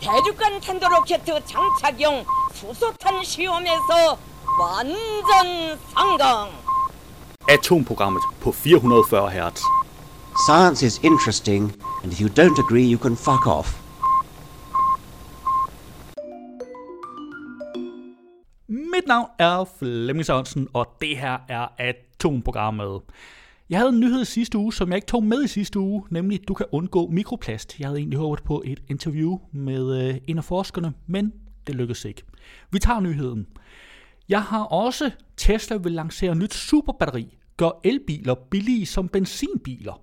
대륙간 탄도로켓 장착용 수소탄 시험에서 완전 성공. Atomprogrammet på 440 Hz. Science is interesting, and if you don't agree, you can fuck off. Mit navn er Flemming Sørensen, og det her er Atomprogrammet. Jeg havde en nyhed sidste uge, som jeg ikke tog med i sidste uge, nemlig at du kan undgå mikroplast. Jeg havde egentlig håbet på et interview med øh, en af forskerne, men det lykkedes ikke. Vi tager nyheden. Jeg har også Tesla vil lancere nyt superbatteri, gør elbiler billige som benzinbiler.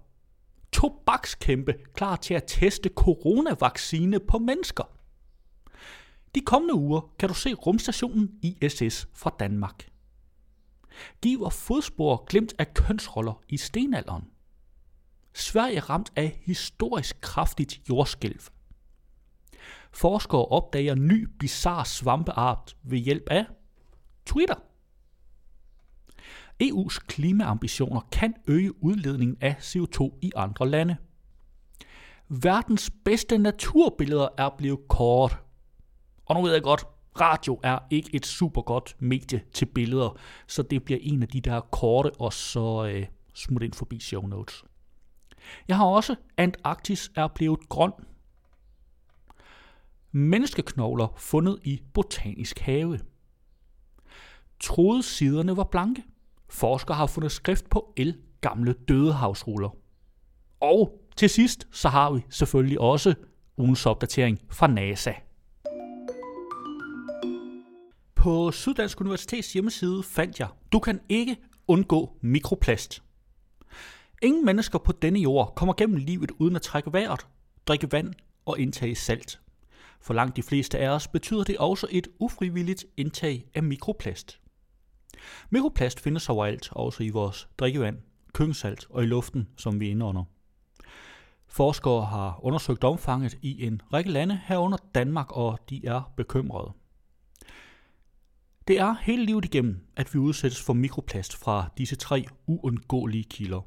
Tobakskæmpe klar til at teste coronavaccine på mennesker. De kommende uger kan du se rumstationen ISS fra Danmark. Giver fodspor glemt af kønsroller i stenalderen. Sverige ramt af historisk kraftigt jordskælv. Forskere opdager ny bizarre svampeart ved hjælp af Twitter. EU's klimaambitioner kan øge udledningen af CO2 i andre lande. Verdens bedste naturbilleder er blevet kort. Og nu ved jeg godt, radio er ikke et super godt medie til billeder, så det bliver en af de der korte, og så øh, smut ind forbi show notes. Jeg har også Antarktis er blevet grøn. Menneskeknogler fundet i botanisk have. Troede siderne var blanke. Forskere har fundet skrift på el gamle dødehavsruller. Og til sidst, så har vi selvfølgelig også ugens opdatering fra NASA. På Syddansk Universitets hjemmeside fandt jeg, du kan ikke undgå mikroplast. Ingen mennesker på denne jord kommer gennem livet uden at trække vejret, drikke vand og indtage salt. For langt de fleste af os betyder det også et ufrivilligt indtag af mikroplast. Mikroplast findes overalt, også i vores drikkevand, køkkensalt og i luften, som vi indånder. Forskere har undersøgt omfanget i en række lande herunder Danmark, og de er bekymrede. Det er hele livet igennem, at vi udsættes for mikroplast fra disse tre uundgåelige kilder.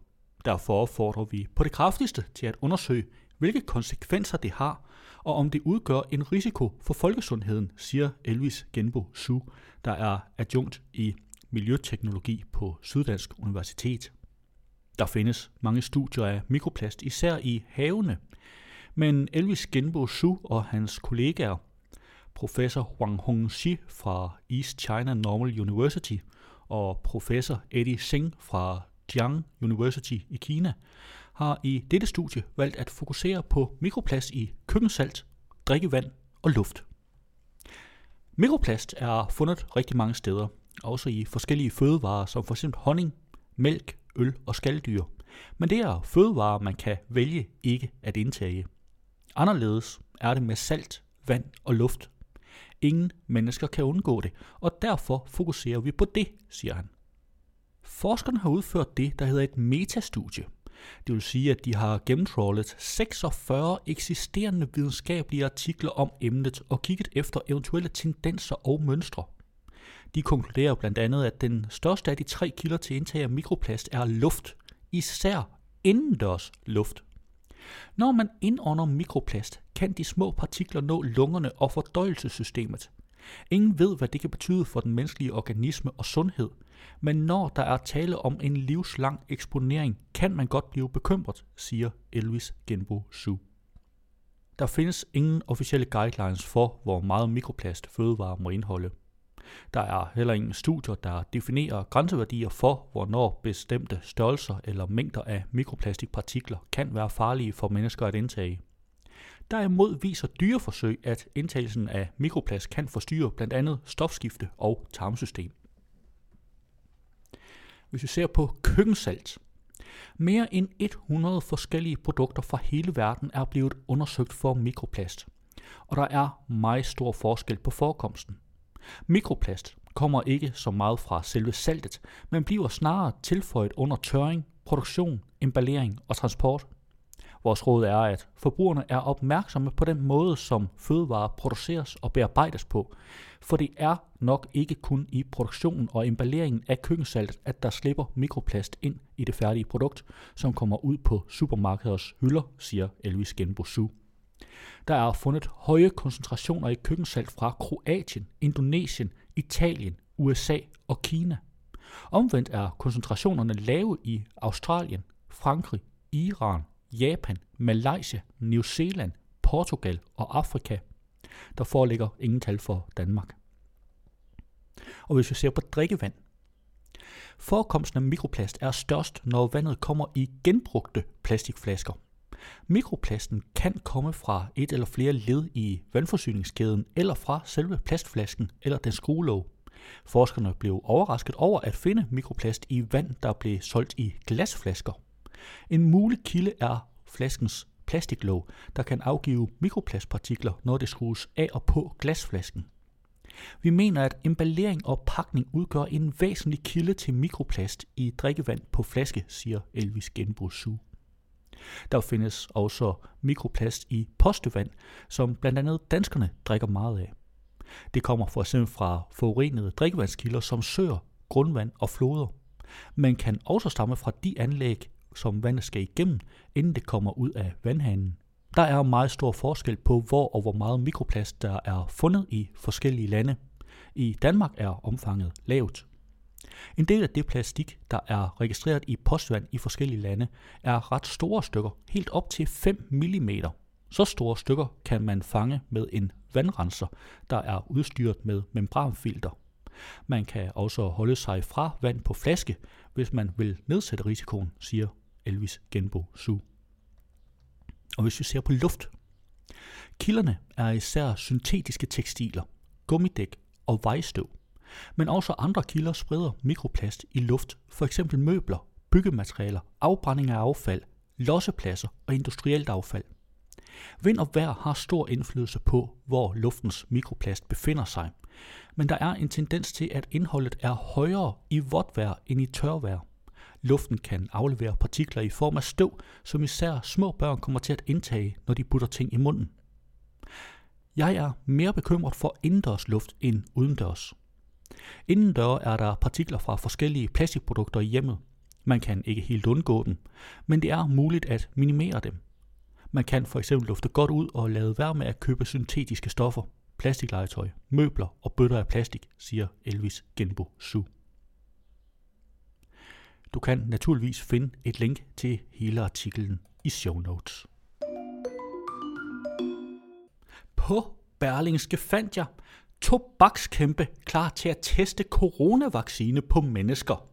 Derfor opfordrer vi på det kraftigste til at undersøge, hvilke konsekvenser det har, og om det udgør en risiko for folkesundheden, siger Elvis Genbo Su, der er adjunkt i miljøteknologi på Syddansk Universitet. Der findes mange studier af mikroplast, især i havene, men Elvis Genbo Su og hans kollegaer professor Wang Hongxi fra East China Normal University og professor Eddie Singh fra Jiang University i Kina, har i dette studie valgt at fokusere på mikroplast i køkkensalt, drikkevand og luft. Mikroplast er fundet rigtig mange steder, også i forskellige fødevarer som f.eks. honning, mælk, øl og skalddyr. Men det er fødevarer, man kan vælge ikke at indtage. Anderledes er det med salt, vand og luft. Ingen mennesker kan undgå det, og derfor fokuserer vi på det, siger han. Forskerne har udført det, der hedder et metastudie. Det vil sige, at de har gennemtrawlet 46 eksisterende videnskabelige artikler om emnet og kigget efter eventuelle tendenser og mønstre. De konkluderer blandt andet, at den største af de tre kilder til indtag af mikroplast er luft, især indendørs luft. Når man indånder mikroplast, kan de små partikler nå lungerne og fordøjelsessystemet. Ingen ved, hvad det kan betyde for den menneskelige organisme og sundhed, men når der er tale om en livslang eksponering, kan man godt blive bekymret, siger Elvis Genbo Su. Der findes ingen officielle guidelines for, hvor meget mikroplast fødevarer må indeholde. Der er heller ingen studier, der definerer grænseværdier for, hvornår bestemte størrelser eller mængder af mikroplastikpartikler kan være farlige for mennesker at indtage. Derimod viser dyreforsøg, at indtagelsen af mikroplast kan forstyrre blandt andet stofskifte og tarmsystem. Hvis vi ser på køkkensalt, mere end 100 forskellige produkter fra hele verden er blevet undersøgt for mikroplast, og der er meget stor forskel på forekomsten. Mikroplast kommer ikke så meget fra selve saltet, men bliver snarere tilføjet under tørring, produktion, emballering og transport. Vores råd er, at forbrugerne er opmærksomme på den måde, som fødevarer produceres og bearbejdes på, for det er nok ikke kun i produktionen og emballeringen af køkkensaltet, at der slipper mikroplast ind i det færdige produkt, som kommer ud på supermarkeders hylder, siger Elvis Genbosu. Der er fundet høje koncentrationer i køkkensalt fra Kroatien, Indonesien, Italien, USA og Kina. Omvendt er koncentrationerne lave i Australien, Frankrig, Iran, Japan, Malaysia, New Zealand, Portugal og Afrika. Der foreligger ingen tal for Danmark. Og hvis vi ser på drikkevand, Forekomsten af mikroplast er størst, når vandet kommer i genbrugte plastikflasker. Mikroplasten kan komme fra et eller flere led i vandforsyningskæden eller fra selve plastflasken eller den skruelåg. Forskerne blev overrasket over at finde mikroplast i vand, der blev solgt i glasflasker. En mulig kilde er flaskens plastiklåg, der kan afgive mikroplastpartikler, når det skrues af og på glasflasken. Vi mener, at emballering og pakning udgør en væsentlig kilde til mikroplast i drikkevand på flaske, siger Elvis Genbo der findes også mikroplast i postevand, som blandt andet danskerne drikker meget af. Det kommer for eksempel fra forurenede drikkevandskilder som søer, grundvand og floder, men kan også stamme fra de anlæg, som vandet skal igennem, inden det kommer ud af vandhanen. Der er meget stor forskel på, hvor og hvor meget mikroplast der er fundet i forskellige lande. I Danmark er omfanget lavt. En del af det plastik, der er registreret i postvand i forskellige lande, er ret store stykker, helt op til 5 mm. Så store stykker kan man fange med en vandrenser, der er udstyret med membranfilter. Man kan også holde sig fra vand på flaske, hvis man vil nedsætte risikoen, siger Elvis Genbo Su. Og hvis vi ser på luft, kilderne er især syntetiske tekstiler, gummidæk og vejstøv. Men også andre kilder spreder mikroplast i luft, for eksempel møbler, byggematerialer, afbrænding af affald, lossepladser og industrielt affald. Vind og vejr har stor indflydelse på, hvor luftens mikroplast befinder sig, men der er en tendens til, at indholdet er højere i vådt vejr end i tørvejr. Luften kan aflevere partikler i form af støv, som især små børn kommer til at indtage, når de putter ting i munden. Jeg er mere bekymret for indendørs luft end udendørs. Indendør er der partikler fra forskellige plastikprodukter i hjemmet. Man kan ikke helt undgå dem, men det er muligt at minimere dem. Man kan for eksempel lufte godt ud og lade være med at købe syntetiske stoffer, plastiklegetøj, møbler og bøtter af plastik, siger Elvis Genbo Su. Du kan naturligvis finde et link til hele artiklen i show notes. På Berlingske fandt jeg tobakskæmpe klar til at teste coronavaccine på mennesker.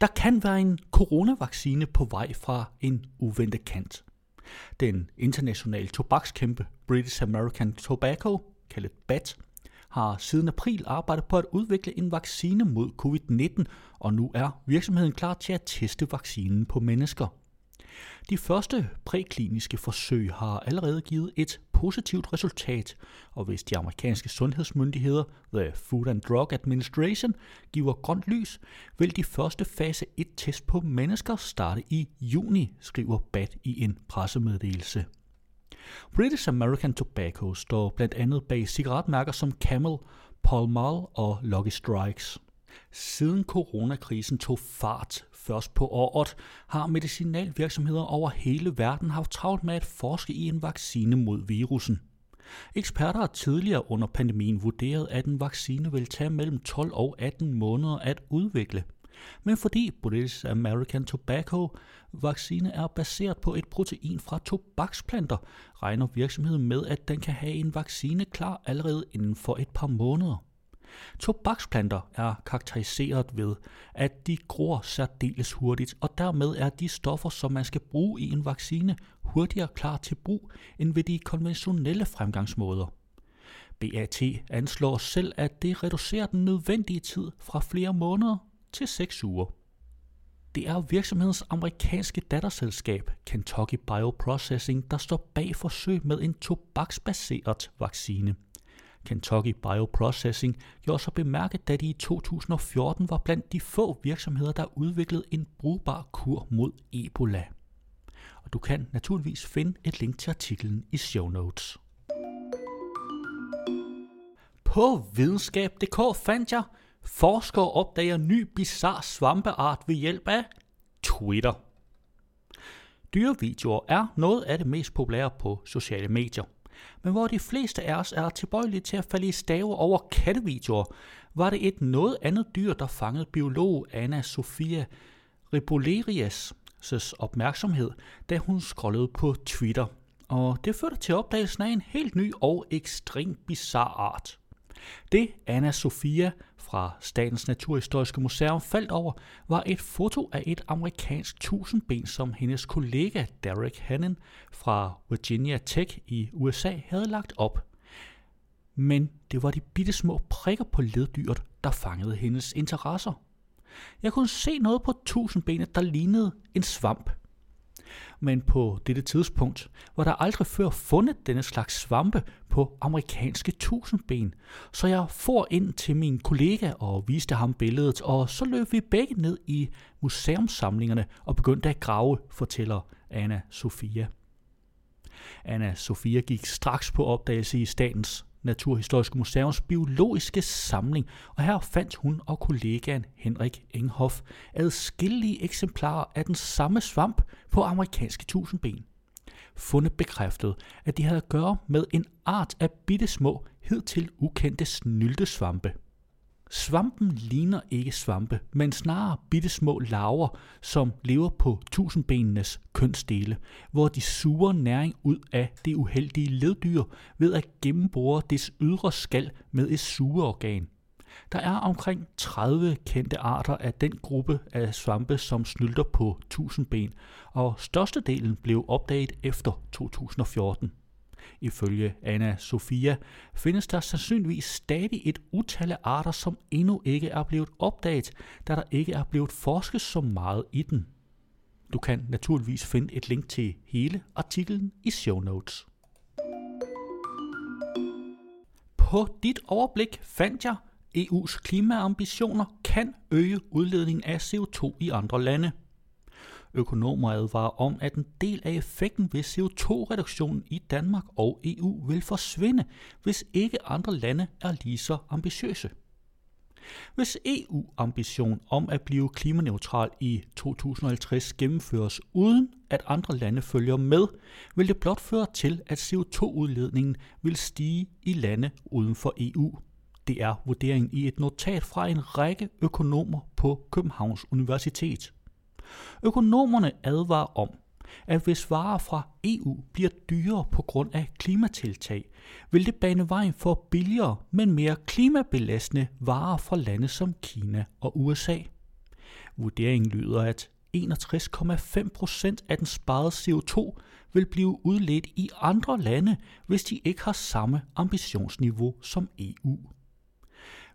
Der kan være en coronavaccine på vej fra en uventet kant. Den internationale tobakskæmpe British American Tobacco, kaldet BAT, har siden april arbejdet på at udvikle en vaccine mod covid-19, og nu er virksomheden klar til at teste vaccinen på mennesker. De første prækliniske forsøg har allerede givet et positivt resultat, og hvis de amerikanske sundhedsmyndigheder, The Food and Drug Administration, giver grønt lys, vil de første fase 1-test på mennesker starte i juni, skriver BAT i en pressemeddelelse. British American Tobacco står blandt andet bag cigaretmærker som Camel, Pall Mall og Lucky Strikes. Siden coronakrisen tog fart først på året, har medicinalvirksomheder over hele verden haft travlt med at forske i en vaccine mod virusen. Eksperter har tidligere under pandemien vurderet, at en vaccine vil tage mellem 12 og 18 måneder at udvikle – men fordi British American Tobacco vaccine er baseret på et protein fra tobaksplanter, regner virksomheden med, at den kan have en vaccine klar allerede inden for et par måneder. Tobaksplanter er karakteriseret ved, at de gror særdeles hurtigt, og dermed er de stoffer, som man skal bruge i en vaccine, hurtigere klar til brug end ved de konventionelle fremgangsmåder. BAT anslår selv, at det reducerer den nødvendige tid fra flere måneder til 6 uger. Det er virksomhedens amerikanske datterselskab Kentucky Bioprocessing, der står bag forsøg med en tobaksbaseret vaccine. Kentucky Bioprocessing gjorde så bemærket, da de i 2014 var blandt de få virksomheder, der udviklede en brugbar kur mod Ebola. Og du kan naturligvis finde et link til artiklen i show notes. På videnskab.dk fandt jeg, Forskere opdager ny bizarre svampeart ved hjælp af Twitter. Dyrevideoer er noget af det mest populære på sociale medier. Men hvor de fleste af os er tilbøjelige til at falde i stave over kattevideoer, var det et noget andet dyr, der fangede biolog Anna Sofia Ribolerias opmærksomhed, da hun scrollede på Twitter. Og det førte til opdagelsen af en helt ny og ekstremt bizarre art. Det Anna Sofia fra Statens Naturhistoriske Museum faldt over, var et foto af et amerikansk tusindben, som hendes kollega Derek Hannon fra Virginia Tech i USA havde lagt op. Men det var de bitte små prikker på leddyret, der fangede hendes interesser. Jeg kunne se noget på tusindbenet, der lignede en svamp – men på dette tidspunkt var der aldrig før fundet denne slags svampe på amerikanske tusindben, så jeg for ind til min kollega og viste ham billedet, og så løb vi begge ned i museumsamlingerne og begyndte at grave, fortæller Anna Sofia. Anna Sofia gik straks på opdagelse i statens Naturhistoriske Museums biologiske samling, og her fandt hun og kollegaen Henrik Enghoff adskillige eksemplarer af den samme svamp på amerikanske tusindben. Fundet bekræftede, at de havde at gøre med en art af bittesmå, hidtil ukendte snyltesvampe. Svampen ligner ikke svampe, men snarere bitte små larver, som lever på tusindbenenes kønsdele, hvor de suger næring ud af det uheldige leddyr ved at gennembore dets ydre skal med et sugeorgan. Der er omkring 30 kendte arter af den gruppe af svampe, som snylter på tusindben, og størstedelen blev opdaget efter 2014. Ifølge Anna Sofia findes der sandsynligvis stadig et utal af arter, som endnu ikke er blevet opdaget, da der ikke er blevet forsket så meget i den. Du kan naturligvis finde et link til hele artiklen i show notes. På dit overblik fandt jeg, EU's klimaambitioner kan øge udledningen af CO2 i andre lande. Økonomer advarer om, at en del af effekten ved CO2-reduktionen i Danmark og EU vil forsvinde, hvis ikke andre lande er lige så ambitiøse. Hvis EU-ambition om at blive klimaneutral i 2050 gennemføres uden at andre lande følger med, vil det blot føre til, at CO2-udledningen vil stige i lande uden for EU. Det er vurderingen i et notat fra en række økonomer på Københavns Universitet. Økonomerne advarer om, at hvis varer fra EU bliver dyrere på grund af klimatiltag, vil det bane vejen for billigere, men mere klimabelastende varer fra lande som Kina og USA. Vurderingen lyder, at 61,5 procent af den sparede CO2 vil blive udledt i andre lande, hvis de ikke har samme ambitionsniveau som EU.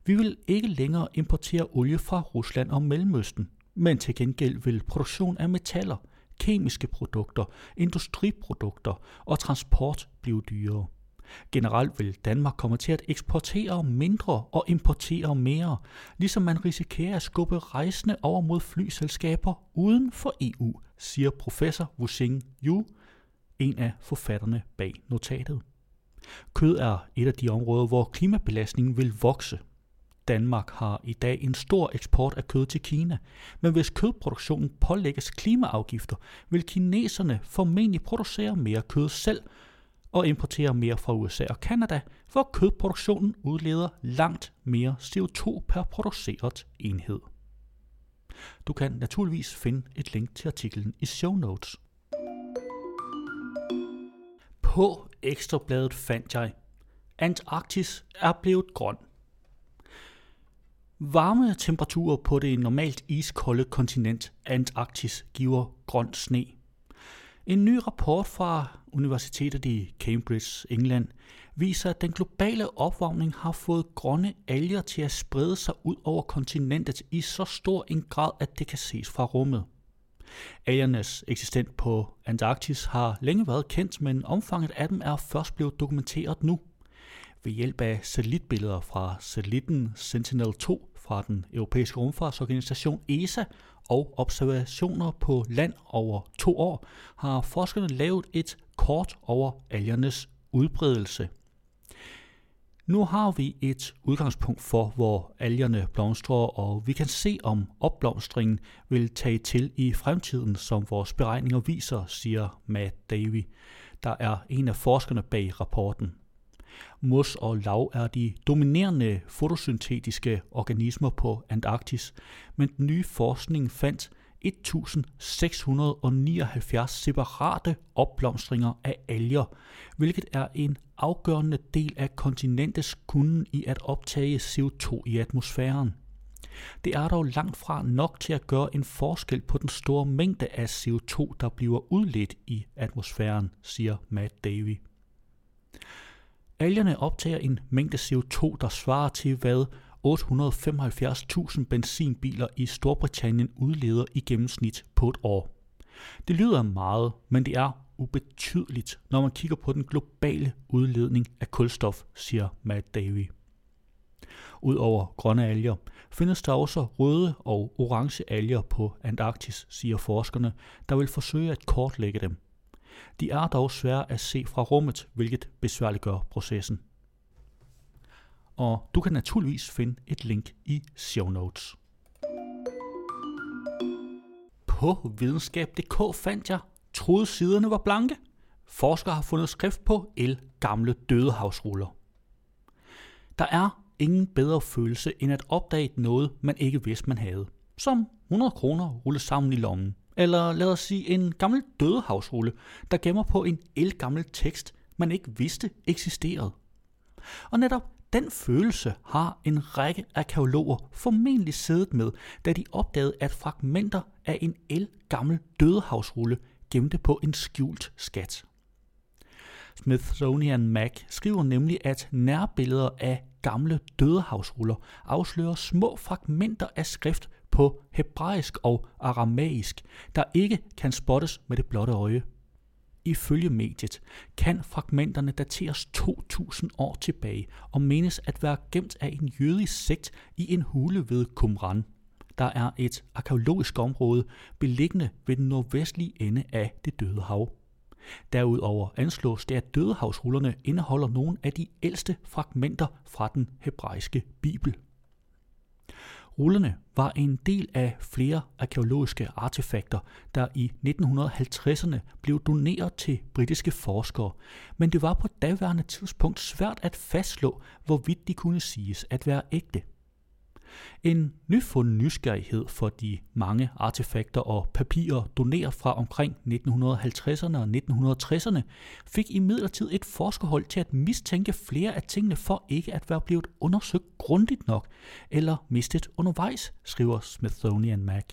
Vi vil ikke længere importere olie fra Rusland og Mellemøsten, men til gengæld vil produktion af metaller, kemiske produkter, industriprodukter og transport blive dyrere. Generelt vil Danmark komme til at eksportere mindre og importere mere, ligesom man risikerer at skubbe rejsende over mod flyselskaber uden for EU, siger professor Wuxing Yu, en af forfatterne bag notatet. Kød er et af de områder, hvor klimabelastningen vil vokse. Danmark har i dag en stor eksport af kød til Kina, men hvis kødproduktionen pålægges klimaafgifter, vil kineserne formentlig producere mere kød selv og importere mere fra USA og Kanada, hvor kødproduktionen udleder langt mere CO2 per produceret enhed. Du kan naturligvis finde et link til artiklen i show notes. På ekstrabladet fandt jeg, Antarktis er blevet grøn. Varme temperaturer på det normalt iskolde kontinent Antarktis giver grøn sne. En ny rapport fra Universitetet i Cambridge, England, viser, at den globale opvarmning har fået grønne alger til at sprede sig ud over kontinentet i så stor en grad, at det kan ses fra rummet. Algernes eksistens på Antarktis har længe været kendt, men omfanget af dem er først blevet dokumenteret nu – ved hjælp af satellitbilleder fra satellitten Sentinel-2 fra den europæiske rumfartsorganisation ESA og observationer på land over to år, har forskerne lavet et kort over algernes udbredelse. Nu har vi et udgangspunkt for, hvor algerne blomstrer, og vi kan se, om opblomstringen vil tage til i fremtiden, som vores beregninger viser, siger Matt Davy, der er en af forskerne bag rapporten. Mos og lav er de dominerende fotosyntetiske organismer på Antarktis, men den nye forskning fandt 1679 separate opblomstringer af alger, hvilket er en afgørende del af kontinentets kunden i at optage CO2 i atmosfæren. Det er dog langt fra nok til at gøre en forskel på den store mængde af CO2, der bliver udledt i atmosfæren, siger Matt Davy. Algerne optager en mængde CO2, der svarer til hvad 875.000 benzinbiler i Storbritannien udleder i gennemsnit på et år. Det lyder meget, men det er ubetydeligt, når man kigger på den globale udledning af kulstof, siger Matt Davy. Udover grønne alger findes der også røde og orange alger på Antarktis, siger forskerne, der vil forsøge at kortlægge dem. De er dog svære at se fra rummet, hvilket besværliggør processen. Og du kan naturligvis finde et link i show notes. På videnskab.dk fandt jeg, troede siderne var blanke. Forskere har fundet skrift på el gamle dødehavsruller. Der er ingen bedre følelse end at opdage noget, man ikke vidste, man havde. Som 100 kroner rullet sammen i lommen. Eller lad os sige en gammel dødehavsrulle, der gemmer på en elgammel tekst, man ikke vidste eksisterede. Og netop den følelse har en række arkeologer formentlig siddet med, da de opdagede, at fragmenter af en elgammel dødehavsrulle gemte på en skjult skat. Smithsonian Mag skriver nemlig, at nærbilleder af gamle dødehavsruller afslører små fragmenter af skrift på hebraisk og aramæisk, der ikke kan spottes med det blotte øje. Ifølge mediet kan fragmenterne dateres 2000 år tilbage og menes at være gemt af en jødisk sekt i en hule ved Qumran. Der er et arkeologisk område beliggende ved den nordvestlige ende af det døde hav. Derudover anslås det, at dødehavsrullerne indeholder nogle af de ældste fragmenter fra den hebraiske bibel. Rullerne var en del af flere arkeologiske artefakter, der i 1950'erne blev doneret til britiske forskere, men det var på daværende tidspunkt svært at fastslå, hvorvidt de kunne siges at være ægte. En nyfundet nysgerrighed for de mange artefakter og papirer doneret fra omkring 1950'erne og 1960'erne fik imidlertid et forskerhold til at mistænke flere af tingene for ikke at være blevet undersøgt grundigt nok eller mistet undervejs, skriver Smithsonian Mag.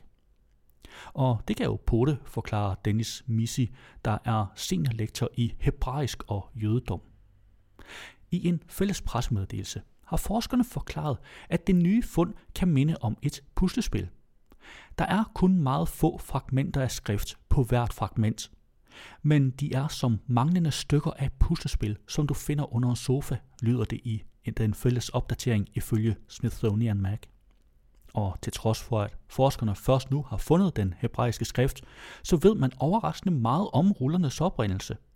Og det kan jo Pote forklare Dennis Missy, der er seniorlektor i hebraisk og jødedom. I en fælles pressemeddelelse har forskerne forklaret, at det nye fund kan minde om et puslespil. Der er kun meget få fragmenter af skrift på hvert fragment, men de er som manglende stykker af et puslespil, som du finder under en sofa, lyder det i den fælles opdatering ifølge Smithsonian Mag. Og til trods for, at forskerne først nu har fundet den hebraiske skrift, så ved man overraskende meget om rullernes oprindelse –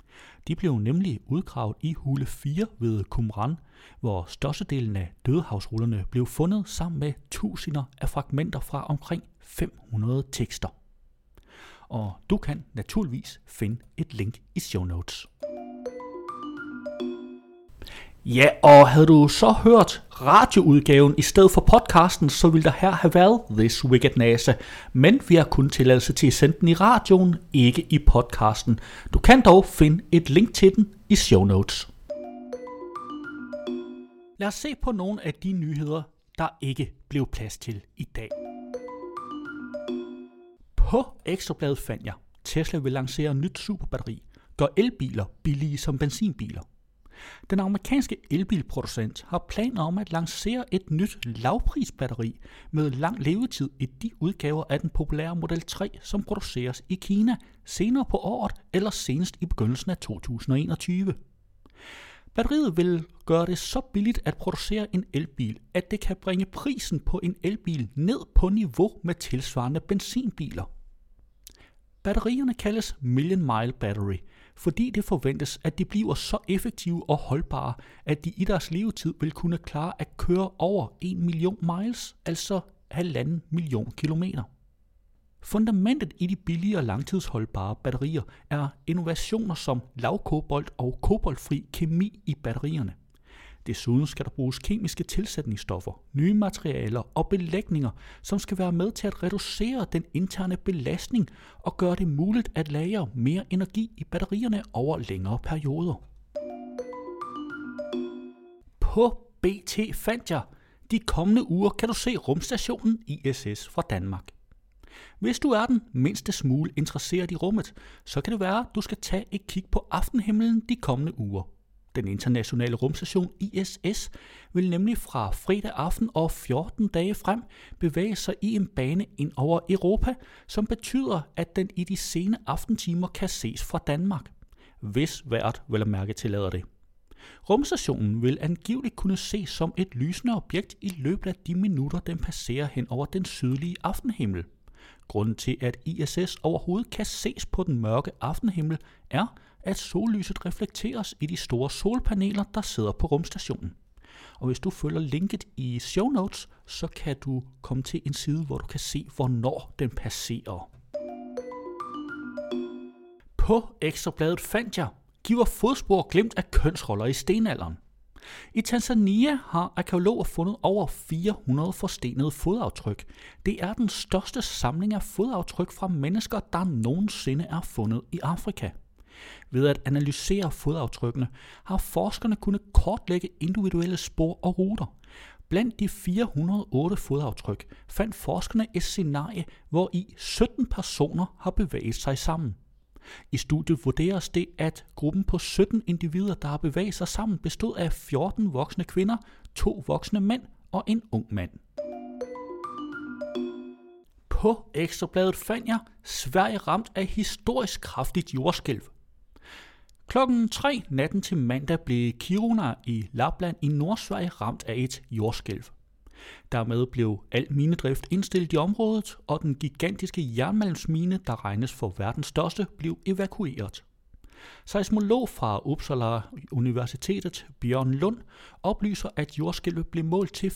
de blev nemlig udgravet i hule 4 ved Qumran, hvor størstedelen af dødehavsrullerne blev fundet sammen med tusinder af fragmenter fra omkring 500 tekster. Og du kan naturligvis finde et link i show notes. Ja, og havde du så hørt radioudgaven i stedet for podcasten, så ville der her have været This Wicked NASA. Men vi har kun tilladelse til at sende den i radioen, ikke i podcasten. Du kan dog finde et link til den i show notes. Lad os se på nogle af de nyheder, der ikke blev plads til i dag. På Ekstrabladet fandt jeg, Tesla vil lancere nyt superbatteri, gør elbiler billige som benzinbiler. Den amerikanske elbilproducent har planer om at lancere et nyt lavprisbatteri med lang levetid i de udgaver af den populære Model 3, som produceres i Kina senere på året eller senest i begyndelsen af 2021. Batteriet vil gøre det så billigt at producere en elbil, at det kan bringe prisen på en elbil ned på niveau med tilsvarende benzinbiler. Batterierne kaldes Million Mile Battery, fordi det forventes, at de bliver så effektive og holdbare, at de i deres levetid vil kunne klare at køre over 1 million miles, altså halvanden million kilometer. Fundamentet i de billige og langtidsholdbare batterier er innovationer som lavkobolt og koboltfri kemi i batterierne. Desuden skal der bruges kemiske tilsætningsstoffer, nye materialer og belægninger, som skal være med til at reducere den interne belastning og gøre det muligt at lagre mere energi i batterierne over længere perioder. På BT fandt jeg, de kommende uger kan du se rumstationen ISS fra Danmark. Hvis du er den mindste smule interesseret i rummet, så kan det være, at du skal tage et kig på aftenhimlen de kommende uger. Den internationale rumstation ISS vil nemlig fra fredag aften og 14 dage frem bevæge sig i en bane ind over Europa, som betyder, at den i de sene aftentimer kan ses fra Danmark. Hvis vejret vel at mærke tillader det. Rumstationen vil angiveligt kunne ses som et lysende objekt i løbet af de minutter, den passerer hen over den sydlige aftenhimmel. Grunden til, at ISS overhovedet kan ses på den mørke aftenhimmel, er, at sollyset reflekteres i de store solpaneler, der sidder på rumstationen. Og hvis du følger linket i show notes, så kan du komme til en side, hvor du kan se, hvornår den passerer. På Ekstrabladet fandt jeg, giver fodspor glemt af kønsroller i stenalderen. I Tanzania har arkeologer fundet over 400 forstenede fodaftryk. Det er den største samling af fodaftryk fra mennesker, der nogensinde er fundet i Afrika. Ved at analysere fodaftrykkene har forskerne kunnet kortlægge individuelle spor og ruter. Blandt de 408 fodaftryk fandt forskerne et scenarie, hvor i 17 personer har bevæget sig sammen. I studiet vurderes det, at gruppen på 17 individer, der har bevæget sig sammen, bestod af 14 voksne kvinder, to voksne mænd og en ung mand. På Ekstrabladet fandt jeg Sverige ramt af historisk kraftigt jordskælv. Klokken 3 natten til mandag blev Kiruna i Lapland i Nordsverige ramt af et jordskælv. Dermed blev al minedrift indstillet i området, og den gigantiske jernmalmsmine, der regnes for verdens største, blev evakueret. Seismolog fra Uppsala Universitetet, Bjørn Lund, oplyser, at jordskælvet blev målt til 4,8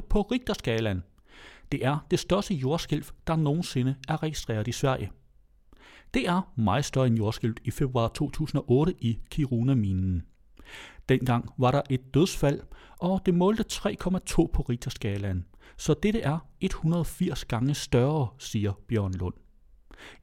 på Richterskalaen. Det er det største jordskælv, der nogensinde er registreret i Sverige. Det er meget større end jordskælvet i februar 2008 i Kiruna-minen. Dengang var der et dødsfald, og det målte 3,2 på Richterskalaen. Så dette er 180 gange større, siger Bjørn Lund.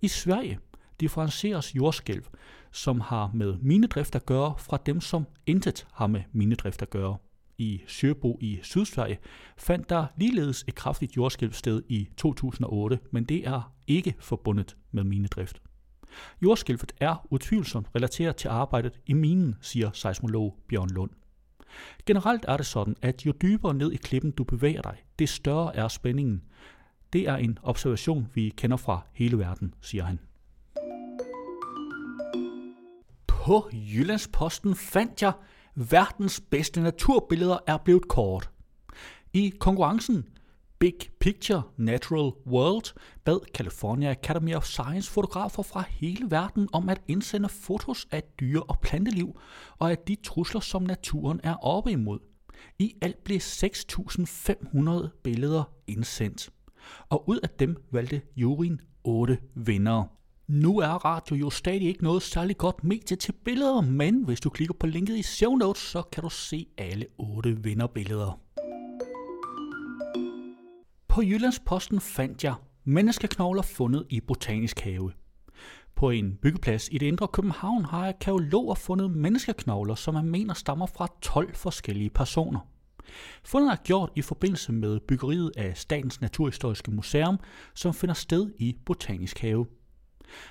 I Sverige differencieres jordskælv, som har med minedrift at gøre, fra dem, som intet har med minedrift at gøre. I Sjøbo i Sydsverige fandt der ligeledes et kraftigt jordskælv sted i 2008, men det er ikke forbundet med minedrift. Jordskælvet er utvivlsomt relateret til arbejdet i minen, siger seismolog Bjørn Lund. Generelt er det sådan, at jo dybere ned i klippen du bevæger dig, det større er spændingen. Det er en observation, vi kender fra hele verden, siger han. På Jyllandsposten fandt jeg, verdens bedste naturbilleder er blevet kort. I konkurrencen Big Picture Natural World bad California Academy of Science fotografer fra hele verden om at indsende fotos af dyre- og planteliv og af de trusler, som naturen er oppe imod. I alt blev 6.500 billeder indsendt, og ud af dem valgte juryen 8 vindere. Nu er radio jo stadig ikke noget særligt godt medie til billeder, men hvis du klikker på linket i show notes, så kan du se alle 8 vinderbilleder. På Jyllandsposten fandt jeg menneskeknogler fundet i Botanisk Have. På en byggeplads i det indre København har arkeologer fundet menneskeknogler, som man mener stammer fra 12 forskellige personer. Fundet er gjort i forbindelse med byggeriet af Statens Naturhistoriske Museum, som finder sted i Botanisk Have.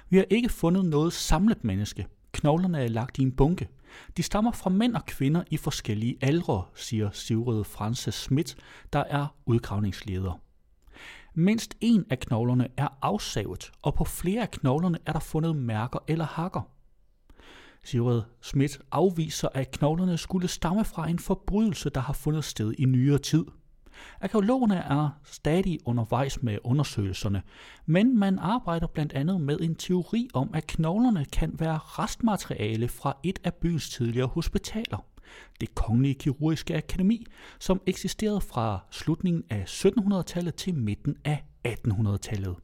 Vi har ikke fundet noget samlet menneske. Knoglerne er lagt i en bunke. De stammer fra mænd og kvinder i forskellige aldre, siger Sivrede Frances Schmidt, der er udgravningsleder. Mindst en af knoglerne er afsavet, og på flere af knoglerne er der fundet mærker eller hakker. Sigrid Schmidt afviser, at knoglerne skulle stamme fra en forbrydelse, der har fundet sted i nyere tid. Arkeologerne er stadig undervejs med undersøgelserne, men man arbejder blandt andet med en teori om, at knoglerne kan være restmateriale fra et af byens tidligere hospitaler. Det Kongelige Kirurgiske Akademi, som eksisterede fra slutningen af 1700-tallet til midten af 1800-tallet.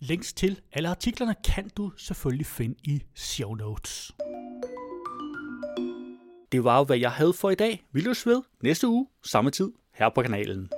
Links til alle artiklerne kan du selvfølgelig finde i show notes. Det var jo, hvad jeg havde for i dag. Vi løs ved næste uge, samme tid, her på kanalen.